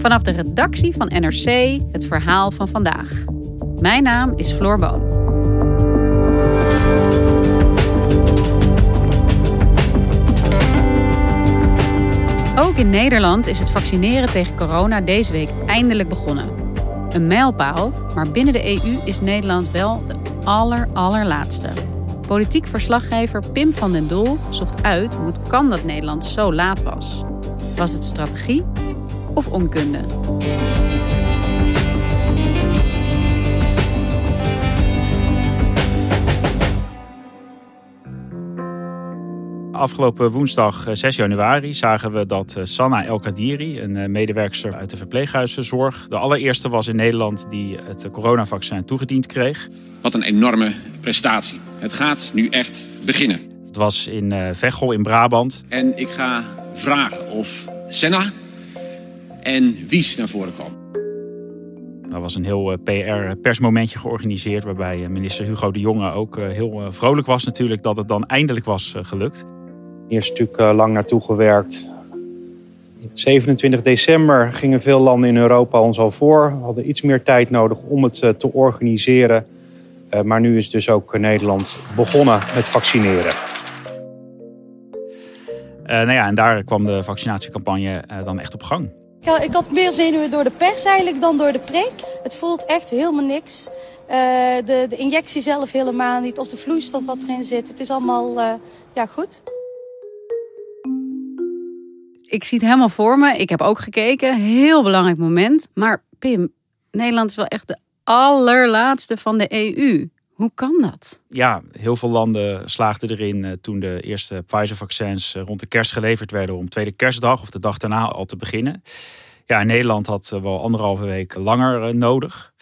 Vanaf de redactie van NRC het verhaal van vandaag. Mijn naam is Floor Boon. Ook in Nederland is het vaccineren tegen corona deze week eindelijk begonnen. Een mijlpaal, maar binnen de EU is Nederland wel de aller allerlaatste. Politiek verslaggever Pim van den Doel zocht uit hoe het kan dat Nederland zo laat was. Was het strategie of onkunde? Afgelopen woensdag 6 eh, januari zagen we dat eh, Sanna El Kadiri, een eh, medewerkster uit de verpleeghuiszorg, de allereerste was in Nederland die het coronavaccin toegediend kreeg. Wat een enorme prestatie. Het gaat nu echt beginnen. Het was in Veghel in Brabant. En ik ga vragen of Senna en Wies naar voren komen. Er was een heel PR-persmomentje georganiseerd waarbij minister Hugo de Jonge ook heel vrolijk was natuurlijk dat het dan eindelijk was gelukt. Hier is natuurlijk eh, lang naartoe gewerkt. 27 december gingen veel landen in Europa ons al voor. We hadden iets meer tijd nodig om het eh, te organiseren. Eh, maar nu is dus ook Nederland begonnen met vaccineren. nou ja, en daar kwam de vaccinatiecampagne dan echt op gang. Ja, ik had meer zenuwen door de pers eigenlijk dan door de prik. Het voelt echt helemaal niks. de, de injectie zelf helemaal niet. Of de vloeistof wat erin zit. Het is allemaal ja, goed ik zie het helemaal voor me. Ik heb ook gekeken. Heel belangrijk moment. Maar Pim, Nederland is wel echt de allerlaatste van de EU. Hoe kan dat? Ja, heel veel landen slaagden erin uh, toen de eerste Pfizer-vaccins uh, rond de kerst geleverd werden om tweede kerstdag of de dag daarna al te beginnen. Ja, Nederland had uh, wel anderhalve week langer nodig.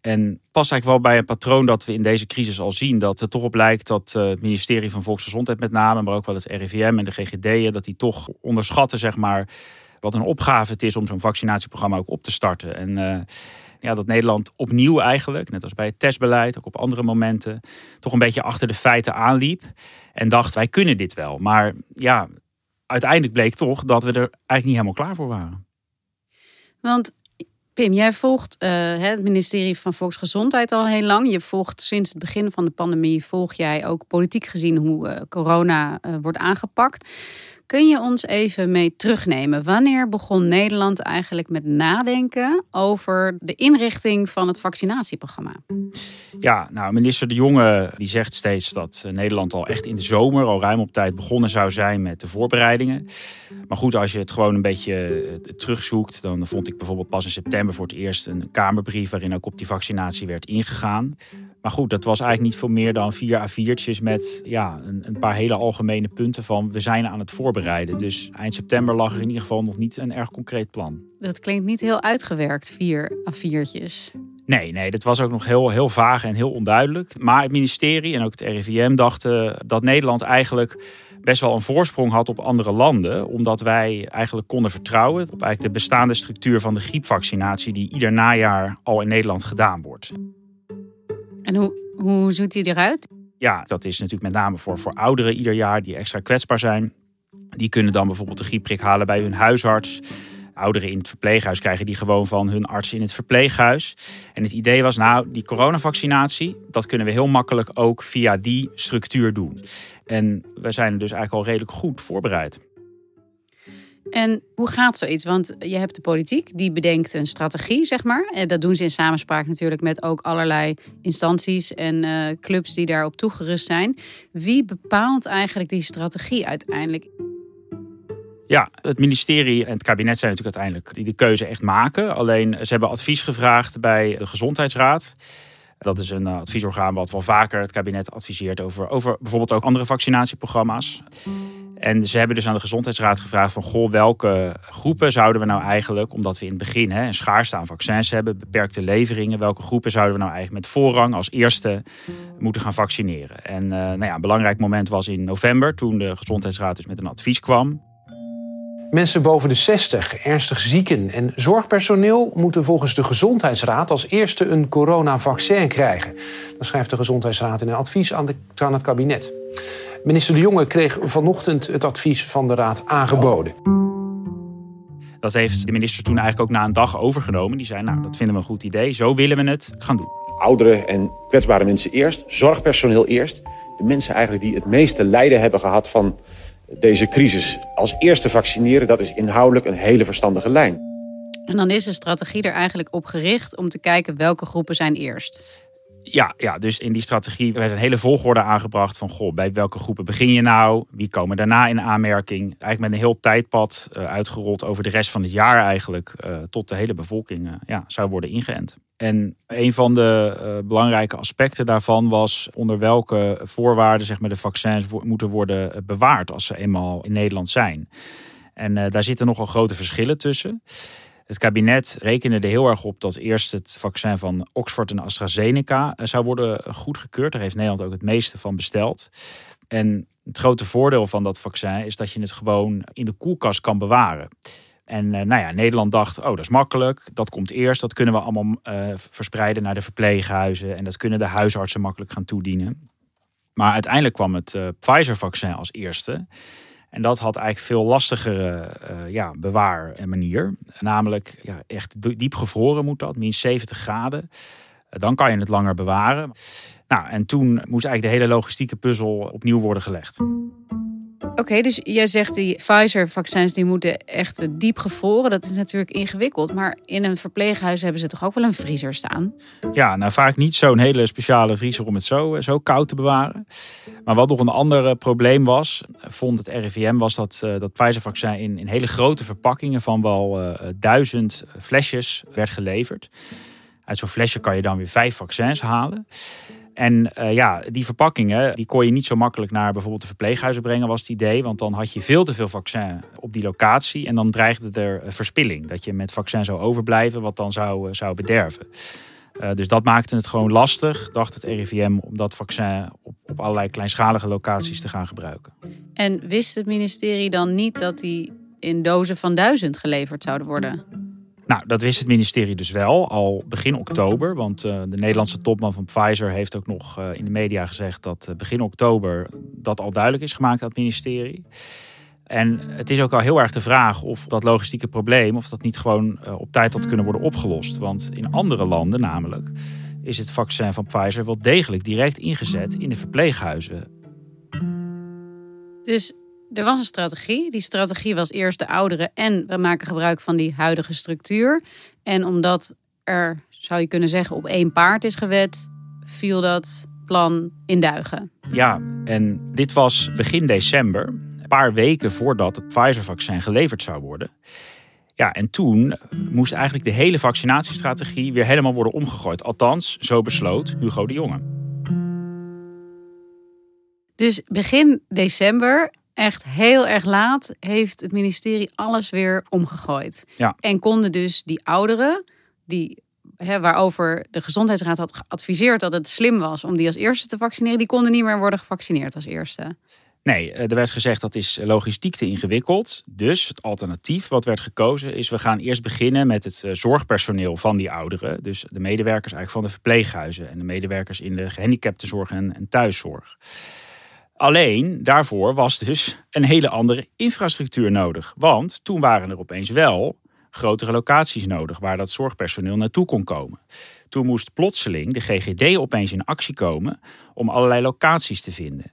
En past eigenlijk wel bij een patroon dat we in deze crisis al zien. Dat het toch op lijkt dat eh, het ministerie van Volksgezondheid met name, maar ook wel het RIVM en de GGD'en, dat die toch onderschatten, zeg maar, wat een opgave het is om zo'n vaccinatieprogramma ook op te starten. En ja, dat Nederland opnieuw eigenlijk, net als bij het testbeleid, ook op andere momenten, toch een beetje achter de feiten aanliep. En dacht, wij kunnen dit wel. Maar ja, uiteindelijk bleek toch dat we er eigenlijk niet helemaal klaar voor waren. Want Pim, jij volgt uh, het ministerie van Volksgezondheid al heel lang. Je volgt sinds het begin van de pandemie, volg jij ook politiek gezien hoe uh, corona uh, wordt aangepakt. Kun je ons even mee terugnemen? Wanneer begon Nederland eigenlijk met nadenken over de inrichting van het vaccinatieprogramma? Ja, nou, minister De Jonge die zegt steeds dat Nederland al echt in de zomer, al ruim op tijd begonnen zou zijn met de voorbereidingen. Maar goed, als je het gewoon een beetje terugzoekt, dan vond ik bijvoorbeeld pas in september voor het eerst een Kamerbrief waarin ook op die vaccinatie werd ingegaan. Maar goed, dat was eigenlijk niet veel meer dan vier A4'tjes met ja, een, een, paar hele algemene punten van we zijn aan het voorbereiden. Dus eind september lag er in ieder geval nog niet een erg concreet plan. Dat klinkt niet heel uitgewerkt, vier A4'tjes. Nee, nee, dat was ook nog heel, heel vaag en heel onduidelijk. Maar het ministerie en ook het RIVM dachten dat Nederland eigenlijk best wel een voorsprong had op andere landen. Omdat wij eigenlijk konden vertrouwen op eigenlijk de bestaande structuur van de griepvaccinatie die ieder najaar al in Nederland gedaan wordt. En hoe, hoe ziet die eruit? Ja, dat is natuurlijk met name voor, voor ouderen ieder jaar die extra kwetsbaar zijn. Die kunnen dan bijvoorbeeld de griepprik halen bij hun huisarts. Ouderen in het verpleeghuis krijgen die gewoon van hun arts in het verpleeghuis. En het idee was, nou, die coronavaccinatie, dat kunnen we heel makkelijk ook via die structuur doen. En we zijn dus eigenlijk al redelijk goed voorbereid. En hoe gaat zoiets? Want je hebt de politiek, die bedenkt een strategie, zeg maar. En dat doen ze in samenspraak natuurlijk met ook allerlei instanties en uh, clubs die daarop toegerust zijn. Wie bepaalt eigenlijk die strategie uiteindelijk? Ja, het ministerie en het kabinet zijn natuurlijk uiteindelijk die de keuze echt maken. Alleen ze hebben advies gevraagd bij de Gezondheidsraad. Dat is een eh, adviesorgaan wat wel vaker het kabinet adviseert over, over bijvoorbeeld ook andere vaccinatieprogramma's. En ze hebben dus aan de Gezondheidsraad gevraagd van goh, welke groepen zouden we nou eigenlijk, omdat we in het begin hè, een schaarste aan vaccins hebben, beperkte leveringen, welke groepen zouden we nou eigenlijk met voorrang als eerste moeten gaan vaccineren? En uh, nou ja, een belangrijk moment was in november, toen de Gezondheidsraad dus met een advies kwam. Mensen boven de 60, ernstig zieken en zorgpersoneel moeten volgens de Gezondheidsraad als eerste een coronavaccin krijgen. Dat schrijft de Gezondheidsraad in een advies aan het kabinet. Minister De Jonge kreeg vanochtend het advies van de Raad aangeboden. Dat heeft de minister toen eigenlijk ook na een dag overgenomen. Die zei, nou, dat vinden we een goed idee. Zo willen we het gaan doen. Ouderen en kwetsbare mensen eerst, zorgpersoneel eerst. De mensen eigenlijk die het meeste lijden hebben gehad van deze crisis. Als eerste vaccineren, dat is inhoudelijk een hele verstandige lijn. En dan is de strategie er eigenlijk op gericht om te kijken welke groepen zijn eerst. Ja, ja, dus in die strategie werd een hele volgorde aangebracht van goh, bij welke groepen begin je nou? Wie komen daarna in aanmerking? Eigenlijk met een heel tijdpad uh, uitgerold over de rest van het jaar eigenlijk, uh, tot de hele bevolking uh, ja, zou worden ingeënt. En een van de belangrijke aspecten daarvan was onder welke voorwaarden zeg maar, de vaccins moeten worden bewaard als ze eenmaal in Nederland zijn. En daar zitten nogal grote verschillen tussen. Het kabinet rekende er heel erg op dat eerst het vaccin van Oxford en AstraZeneca eh, zou worden goedgekeurd. Daar heeft Nederland ook het meeste van besteld. En het grote voordeel van dat vaccin is dat je het gewoon in de koelkast kan bewaren. En uh, nou ja, Nederland dacht, oh dat is makkelijk, dat komt eerst. Dat kunnen we allemaal uh, verspreiden naar de verpleeghuizen. En dat kunnen de huisartsen makkelijk gaan toedienen. Maar uiteindelijk kwam het Pfizer-vaccin als eerste. En dat had eigenlijk veel lastigere uh, ja, bewaarmanier. Namelijk ja, echt diep gevroren moet dat, min 70 graden. Uh, dan kan je het langer bewaren. Nou, en toen moest eigenlijk de hele logistieke puzzel opnieuw worden gelegd. Oké, dus jij zegt die Pfizer-vaccins die moeten echt diep gevroren. Dat is natuurlijk ingewikkeld. Maar in een verpleeghuis hebben ze toch ook wel een vriezer staan? Ja, nou vaak niet zo'n hele speciale vriezer om het zo, zo koud te bewaren. Maar wat nog een ander probleem was, vond het RIVM, was dat uh, dat Pfizer-vaccin in, in hele grote verpakkingen van wel uh, duizend flesjes werd geleverd. Uit zo'n flesje kan je dan weer vijf vaccins halen. En uh, ja, die verpakkingen die kon je niet zo makkelijk naar bijvoorbeeld de verpleeghuizen brengen, was het idee. Want dan had je veel te veel vaccin op die locatie. En dan dreigde er verspilling. Dat je met vaccin zou overblijven, wat dan zou, zou bederven. Dus dat maakte het gewoon lastig, dacht het RIVM, om dat vaccin op, op allerlei kleinschalige locaties te gaan gebruiken. En wist het ministerie dan niet dat die in dozen van duizend geleverd zouden worden? Nou, dat wist het ministerie dus wel al begin oktober. Want uh, de Nederlandse topman van Pfizer heeft ook nog uh, in de media gezegd dat uh, begin oktober dat al duidelijk is gemaakt aan het ministerie. En het is ook al heel erg de vraag of dat logistieke probleem, of dat niet gewoon op tijd had kunnen worden opgelost. Want in andere landen namelijk is het vaccin van Pfizer wel degelijk direct ingezet in de verpleeghuizen. Dus er was een strategie. Die strategie was eerst de ouderen en we maken gebruik van die huidige structuur. En omdat er, zou je kunnen zeggen, op één paard is gewet, viel dat plan in duigen. Ja, en dit was begin december, een paar weken voordat het Pfizer-vaccin geleverd zou worden. Ja, en toen moest eigenlijk de hele vaccinatiestrategie weer helemaal worden omgegooid. Althans, zo besloot Hugo de Jonge. Dus begin december echt heel erg laat heeft het ministerie alles weer omgegooid. Ja. En konden dus die ouderen, die, hè, waarover de gezondheidsraad had geadviseerd dat het slim was om die als eerste te vaccineren, die konden niet meer worden gevaccineerd als eerste. Nee, er werd gezegd dat is logistiek te ingewikkeld. Dus het alternatief wat werd gekozen is we gaan eerst beginnen met het zorgpersoneel van die ouderen. Dus de medewerkers eigenlijk van de verpleeghuizen en de medewerkers in de gehandicaptenzorg en, en thuiszorg. Alleen daarvoor was dus een hele andere infrastructuur nodig. Want toen waren er opeens wel grotere locaties nodig waar dat zorgpersoneel naartoe kon komen. Toen moest plotseling de GGD opeens in actie komen om allerlei locaties te vinden.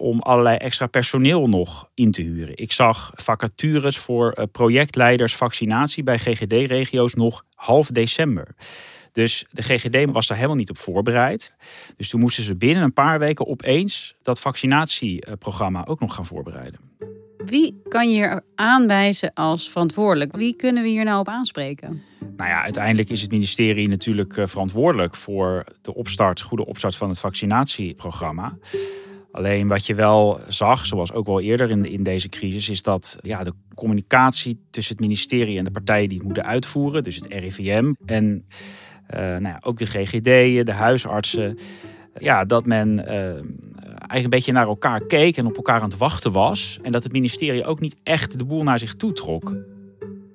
om allerlei extra personeel nog in te huren. Ik zag vacatures voor eh, projectleiders vaccinatie bij GGD-regio's nog half december. Dus de GGD was daar helemaal niet op voorbereid. Dus toen moesten ze binnen een paar weken opeens dat vaccinatieprogramma ook nog gaan voorbereiden. Wie kan je hier aanwijzen als verantwoordelijk? Wie kunnen we hier nou op aanspreken? Nou ja, uiteindelijk is het ministerie natuurlijk eh, verantwoordelijk voor de opstart, goede opstart van het vaccinatieprogramma. Alleen wat je wel zag, zoals ook wel eerder in, in deze crisis, is dat ja, de communicatie tussen het ministerie en de partijen die het moeten uitvoeren, dus het RIVM en nou ja, ook de GGD, de huisartsen, ja, dat men uh, eigenlijk een beetje naar elkaar keek en op elkaar aan het wachten was. En dat het ministerie ook niet echt de boel naar zich toe trok.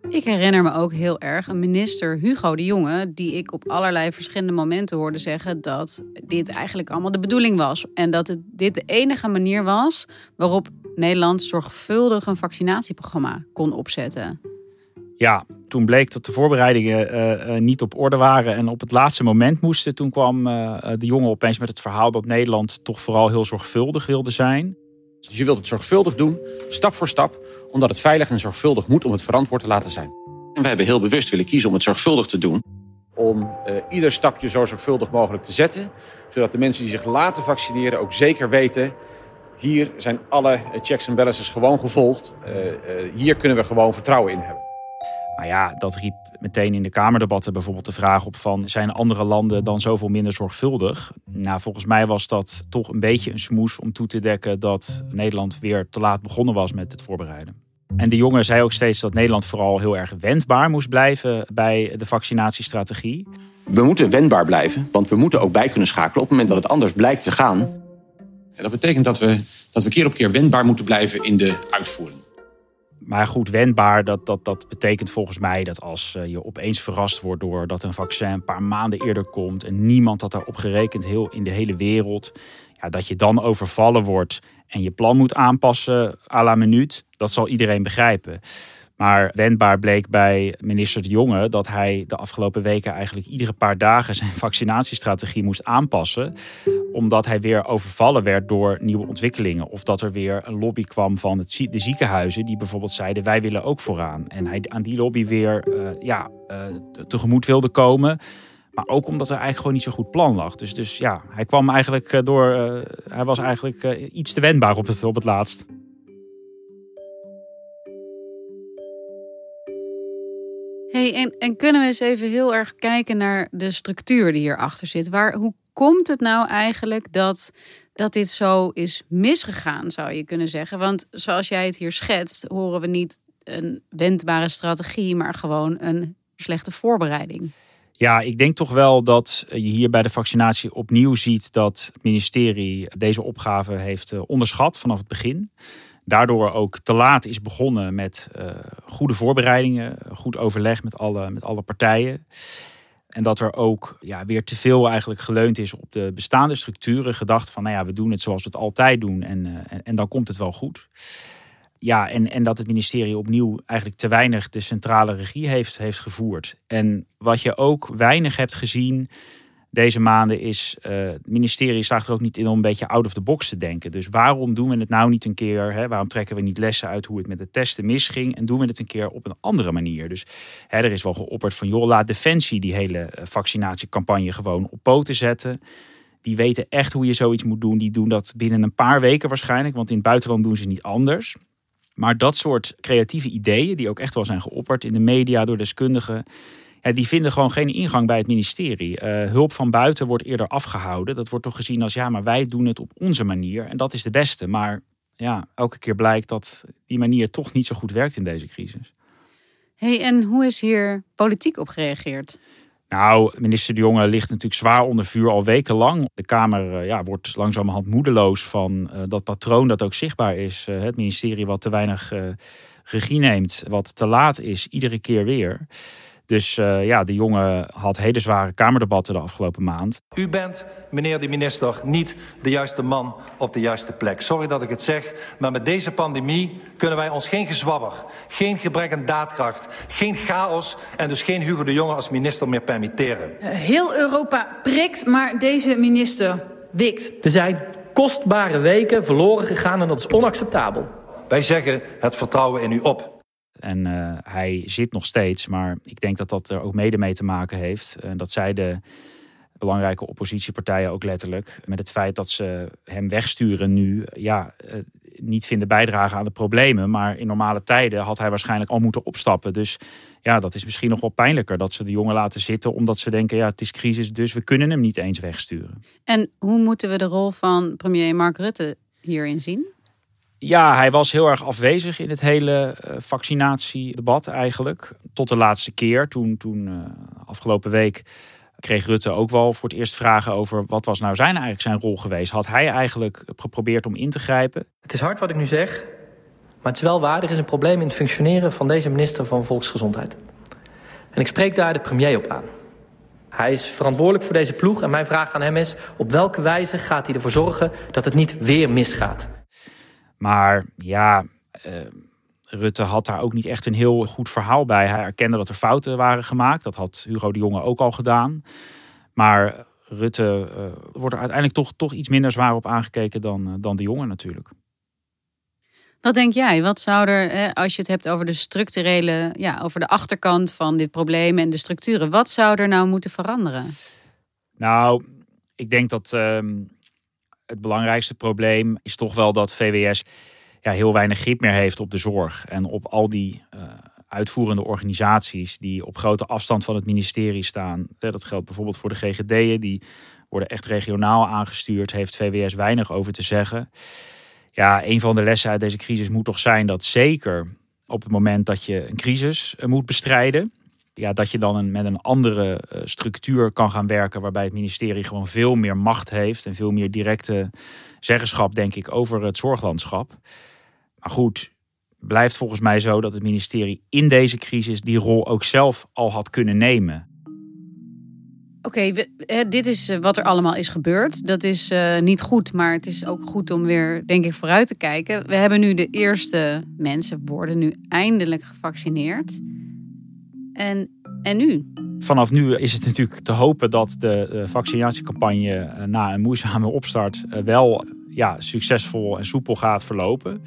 Ik herinner me ook heel erg een minister, Hugo de Jonge, die ik op allerlei verschillende momenten hoorde zeggen dat dit eigenlijk allemaal de bedoeling was. En dat het, dit de enige manier was waarop Nederland zorgvuldig een vaccinatieprogramma kon opzetten. Ja, toen bleek dat de voorbereidingen uh, niet op orde waren en op het laatste moment moesten. Toen kwam uh, de jongen opeens met het verhaal dat Nederland toch vooral heel zorgvuldig wilde zijn. Dus je wilt het zorgvuldig doen, stap voor stap, omdat het veilig en zorgvuldig moet om het verantwoord te laten zijn. En we hebben heel bewust willen kiezen om het zorgvuldig te doen. Om uh, ieder stapje zo zorgvuldig mogelijk te zetten, zodat de mensen die zich laten vaccineren ook zeker weten... hier zijn alle checks en balances gewoon gevolgd. Uh, uh, hier kunnen we gewoon vertrouwen in hebben. Maar ja, dat riep meteen in de Kamerdebatten bijvoorbeeld de vraag op van... zijn andere landen dan zoveel minder zorgvuldig? Nou, volgens mij was dat toch een beetje een smoes om toe te dekken... dat Nederland weer te laat begonnen was met het voorbereiden. En de jongen zei ook steeds dat Nederland vooral heel erg wendbaar moest blijven... bij de vaccinatiestrategie. We moeten wendbaar blijven, want we moeten ook bij kunnen schakelen... op het moment dat het anders blijkt te gaan. En dat betekent dat we, dat we keer op keer wendbaar moeten blijven in de uitvoering maar goed, wendbaar, dat, dat, dat betekent volgens mij dat als eh, je opeens verrast wordt door dat een vaccin een paar maanden eerder komt en niemand had daarop gerekend heel, in de hele wereld, ja, dat je dan overvallen wordt en je plan moet aanpassen à la minuut, dat zal iedereen begrijpen. Maar wendbaar bleek bij minister De Jonge dat hij de afgelopen weken eigenlijk iedere paar dagen zijn vaccinatiestrategie moest aanpassen. Omdat hij weer overvallen werd door nieuwe ontwikkelingen. Of dat er weer een lobby kwam van het, de ziekenhuizen die bijvoorbeeld zeiden wij willen ook vooraan. En hij aan die lobby weer uh, ja, uh, tegemoet wilde komen. Maar ook omdat er eigenlijk gewoon niet zo goed plan lag. Dus, dus ja, hij kwam eigenlijk eh, door. Hij was eigenlijk iets te wendbaar op het, op het laatst. En, en kunnen we eens even heel erg kijken naar de structuur die hierachter zit? Waar, hoe komt het nou eigenlijk dat, dat dit zo is misgegaan, zou je kunnen zeggen? Want zoals jij het hier schetst, horen we niet een wendbare strategie, maar gewoon een slechte voorbereiding. Ja, ik denk toch wel dat je hier bij de vaccinatie opnieuw ziet dat het ministerie deze opgave heeft eh, onderschat vanaf het begin daardoor ook te laat is begonnen met uh, goede voorbereidingen, goed overleg met alle, met alle partijen. En dat er ook ja, weer te veel eigenlijk geleund is op de bestaande structuren. Gedacht van, nou ja, we doen het zoals we het altijd doen en, uh, en, en, dan komt het wel goed. Ja, en, en dat het ministerie opnieuw eigenlijk te weinig de centrale regie heeft, heeft gevoerd. En wat je ook weinig hebt gezien deze maanden is uh, het ministerie slaagt er ook niet in om een beetje out of the box te denken. Dus waarom doen we het nou niet een keer? Hè? Waarom trekken we niet lessen uit hoe het met de testen misging? En doen we het een keer op een andere manier? Dus hè, er is wel geopperd van joh, laat Defensie die hele eh, vaccinatiecampagne gewoon op poten zetten. Die weten echt hoe je zoiets moet doen. Die doen dat binnen een paar weken waarschijnlijk, want in het buitenland doen ze niet anders. Maar dat soort creatieve ideeën, die ook echt wel zijn geopperd in de media door deskundigen ja, die vinden gewoon geen ingang bij het ministerie. Uh, hulp van buiten wordt eerder afgehouden. Dat wordt toch gezien als ja, maar wij doen het op onze manier en dat is de beste. Maar ja, elke keer blijkt dat die manier toch niet zo goed werkt in deze crisis. hey, en hoe is hier politiek op gereageerd? Nou, minister De Jonge ligt natuurlijk zwaar onder vuur al wekenlang. De Kamer uh, ja, wordt langzamerhand moedeloos van uh, dat patroon dat ook zichtbaar is. Uh, het ministerie wat te weinig regie neemt, wat te laat is, iedere keer weer. Dus uh, ja, de jongen had hele zware kamerdebatten de afgelopen maand. U bent, meneer de minister, niet de juiste man op de juiste plek. Sorry dat ik het zeg, maar met deze pandemie kunnen wij ons geen gezwabber, geen gebrek aan daadkracht, geen chaos en dus geen Hugo de Jonge als minister meer permitteren. Heel Europa prikt, maar deze minister wikt. Er zijn kostbare weken verloren gegaan en dat is onacceptabel. Wij zeggen het vertrouwen in u op. En uh, hij zit nog steeds, maar ik denk dat dat er ook mede mee te maken heeft. Uh, dat zij de belangrijke oppositiepartijen ook letterlijk met het feit dat ze hem wegsturen nu, ja, uh, niet vinden bijdragen aan de problemen. Maar in normale tijden had hij waarschijnlijk al moeten opstappen. Dus ja, dat is misschien nog wel pijnlijker dat ze de jongen laten zitten, omdat ze denken, ja, het is crisis, dus we kunnen hem niet eens wegsturen. En hoe moeten we de rol van premier Mark Rutte hierin zien? Ja, hij was heel erg afwezig in het hele uh, vaccinatiedebat eigenlijk. Tot de laatste keer, toen, toen uh, afgelopen week kreeg Rutte ook wel voor het eerst vragen over wat was nou zijn eigenlijk zijn rol geweest. Had hij eigenlijk geprobeerd om in te grijpen? Het is hard wat ik nu zeg, maar het is wel waar. Er is een probleem in het functioneren van deze minister van Volksgezondheid. En ik spreek daar de premier op aan. Hij is verantwoordelijk voor deze ploeg en mijn vraag aan hem is... op welke wijze gaat hij ervoor zorgen dat het niet weer misgaat? Maar ja, uh, Rutte had daar ook niet echt een heel goed verhaal bij. Hij erkende dat er fouten waren gemaakt. Dat had Hugo de Jonge ook al gedaan. Maar Rutte uh, wordt er uiteindelijk toch, toch iets minder zwaar op aangekeken dan, uh, dan de Jonge natuurlijk. Wat denk jij? Wat zou er, als je het hebt over de structurele, ja, over de achterkant van dit probleem en de structuren, wat zou er nou moeten veranderen? Nou, ik denk dat uh, het belangrijkste probleem is toch wel dat VWS ja, heel weinig grip meer heeft op de zorg en op al die uh, uitvoerende organisaties die op grote afstand van het ministerie staan. Dat geldt bijvoorbeeld voor de GGD'en, die worden echt regionaal aangestuurd, heeft VWS weinig over te zeggen. Ja, een van de lessen uit deze crisis moet toch zijn dat zeker op het moment dat je een crisis moet bestrijden, ja, dat je dan een, met een andere uh, structuur kan gaan werken, waarbij het ministerie gewoon veel meer macht heeft en veel meer directe zeggenschap, denk ik, over het zorglandschap. Maar goed, blijft volgens mij zo dat het ministerie in deze crisis die rol ook zelf al had kunnen nemen. Oké, dit is wat er allemaal is gebeurd. Dat is uh, niet goed, maar het is ook goed om weer, denk ik, vooruit te kijken. We hebben nu de eerste mensen worden nu eindelijk gevaccineerd. En, en nu? Vanaf nu is het natuurlijk te hopen dat de, de vaccinatiecampagne na een moeizame opstart wel ja, succesvol en soepel gaat verlopen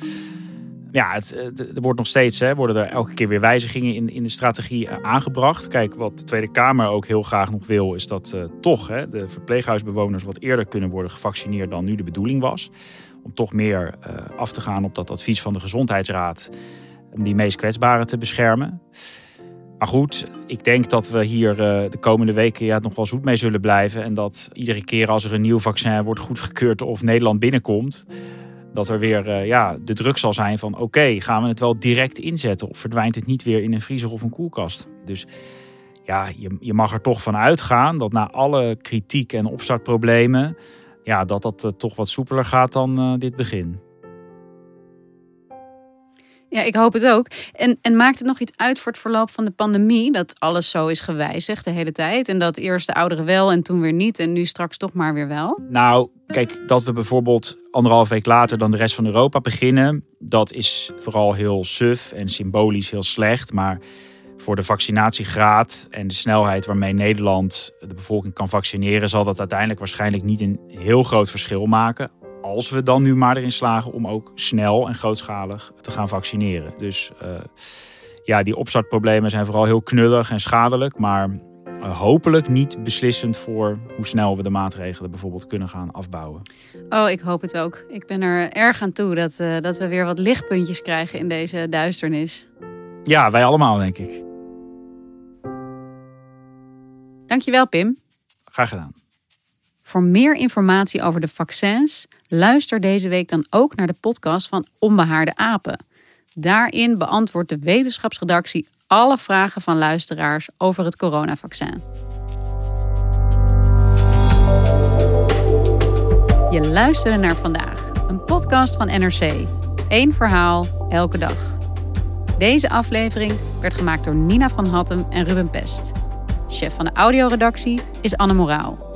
ja, het, er wordt nog steeds, hè, worden er elke keer weer wijzigingen in, in de strategie aangebracht. Kijk, wat de Tweede Kamer ook heel graag nog wil, is dat toch hè, de verpleeghuisbewoners wat eerder kunnen worden gevaccineerd dan nu de bedoeling was. Om toch meer af te gaan op dat advies van de Gezondheidsraad om die meest kwetsbaren te beschermen. Maar goed, ik denk dat we hier uh, de komende weken ja, nog wel zoet mee zullen blijven. En dat iedere keer als er een nieuw vaccin wordt goedgekeurd of Nederland binnenkomt, dat er weer uh, ja, de druk zal zijn van oké, gaan we het wel direct inzetten of verdwijnt het niet weer in een vriezer of een koelkast? Dus ja, je, je mag er toch van uitgaan dat na alle kritiek en opstartproblemen, ja, dat dat uh, toch wat soepeler gaat dan dit begin. Ja, ik hoop het ook. En, en maakt het nog iets uit voor het verloop van de pandemie? Dat alles zo is gewijzigd de hele tijd. En dat eerst de ouderen wel en toen weer niet. En nu straks toch maar weer wel? Nou, kijk, dat we bijvoorbeeld anderhalf week later dan de rest van Europa beginnen. Dat is vooral heel suf en symbolisch heel slecht. Maar voor de vaccinatiegraad en de snelheid waarmee Nederland de bevolking kan vaccineren, zal dat uiteindelijk waarschijnlijk niet een heel groot verschil maken als we dan nu maar erin slagen om ook snel en grootschalig te gaan vaccineren. Dus uh, ja, die opstartproblemen zijn vooral heel knullig en schadelijk, maar uh, hopelijk niet beslissend voor hoe snel we de maatregelen bijvoorbeeld kunnen gaan afbouwen. Oh, ik hoop het ook. Ik ben er erg aan toe dat, uh, dat we weer wat lichtpuntjes krijgen in deze duisternis. Ja, wij allemaal, denk ik. Dankjewel, Pim. Graag gedaan. Voor meer informatie over de vaccins, luister deze week dan ook naar de podcast van Onbehaarde Apen. Daarin beantwoordt de wetenschapsredactie alle vragen van luisteraars over het coronavaccin. Je luisterde naar vandaag, een podcast van NRC. Eén verhaal, elke dag. Deze aflevering werd gemaakt door Nina van Hattem en Ruben Pest. Chef van de audioredactie is Anne Moraal.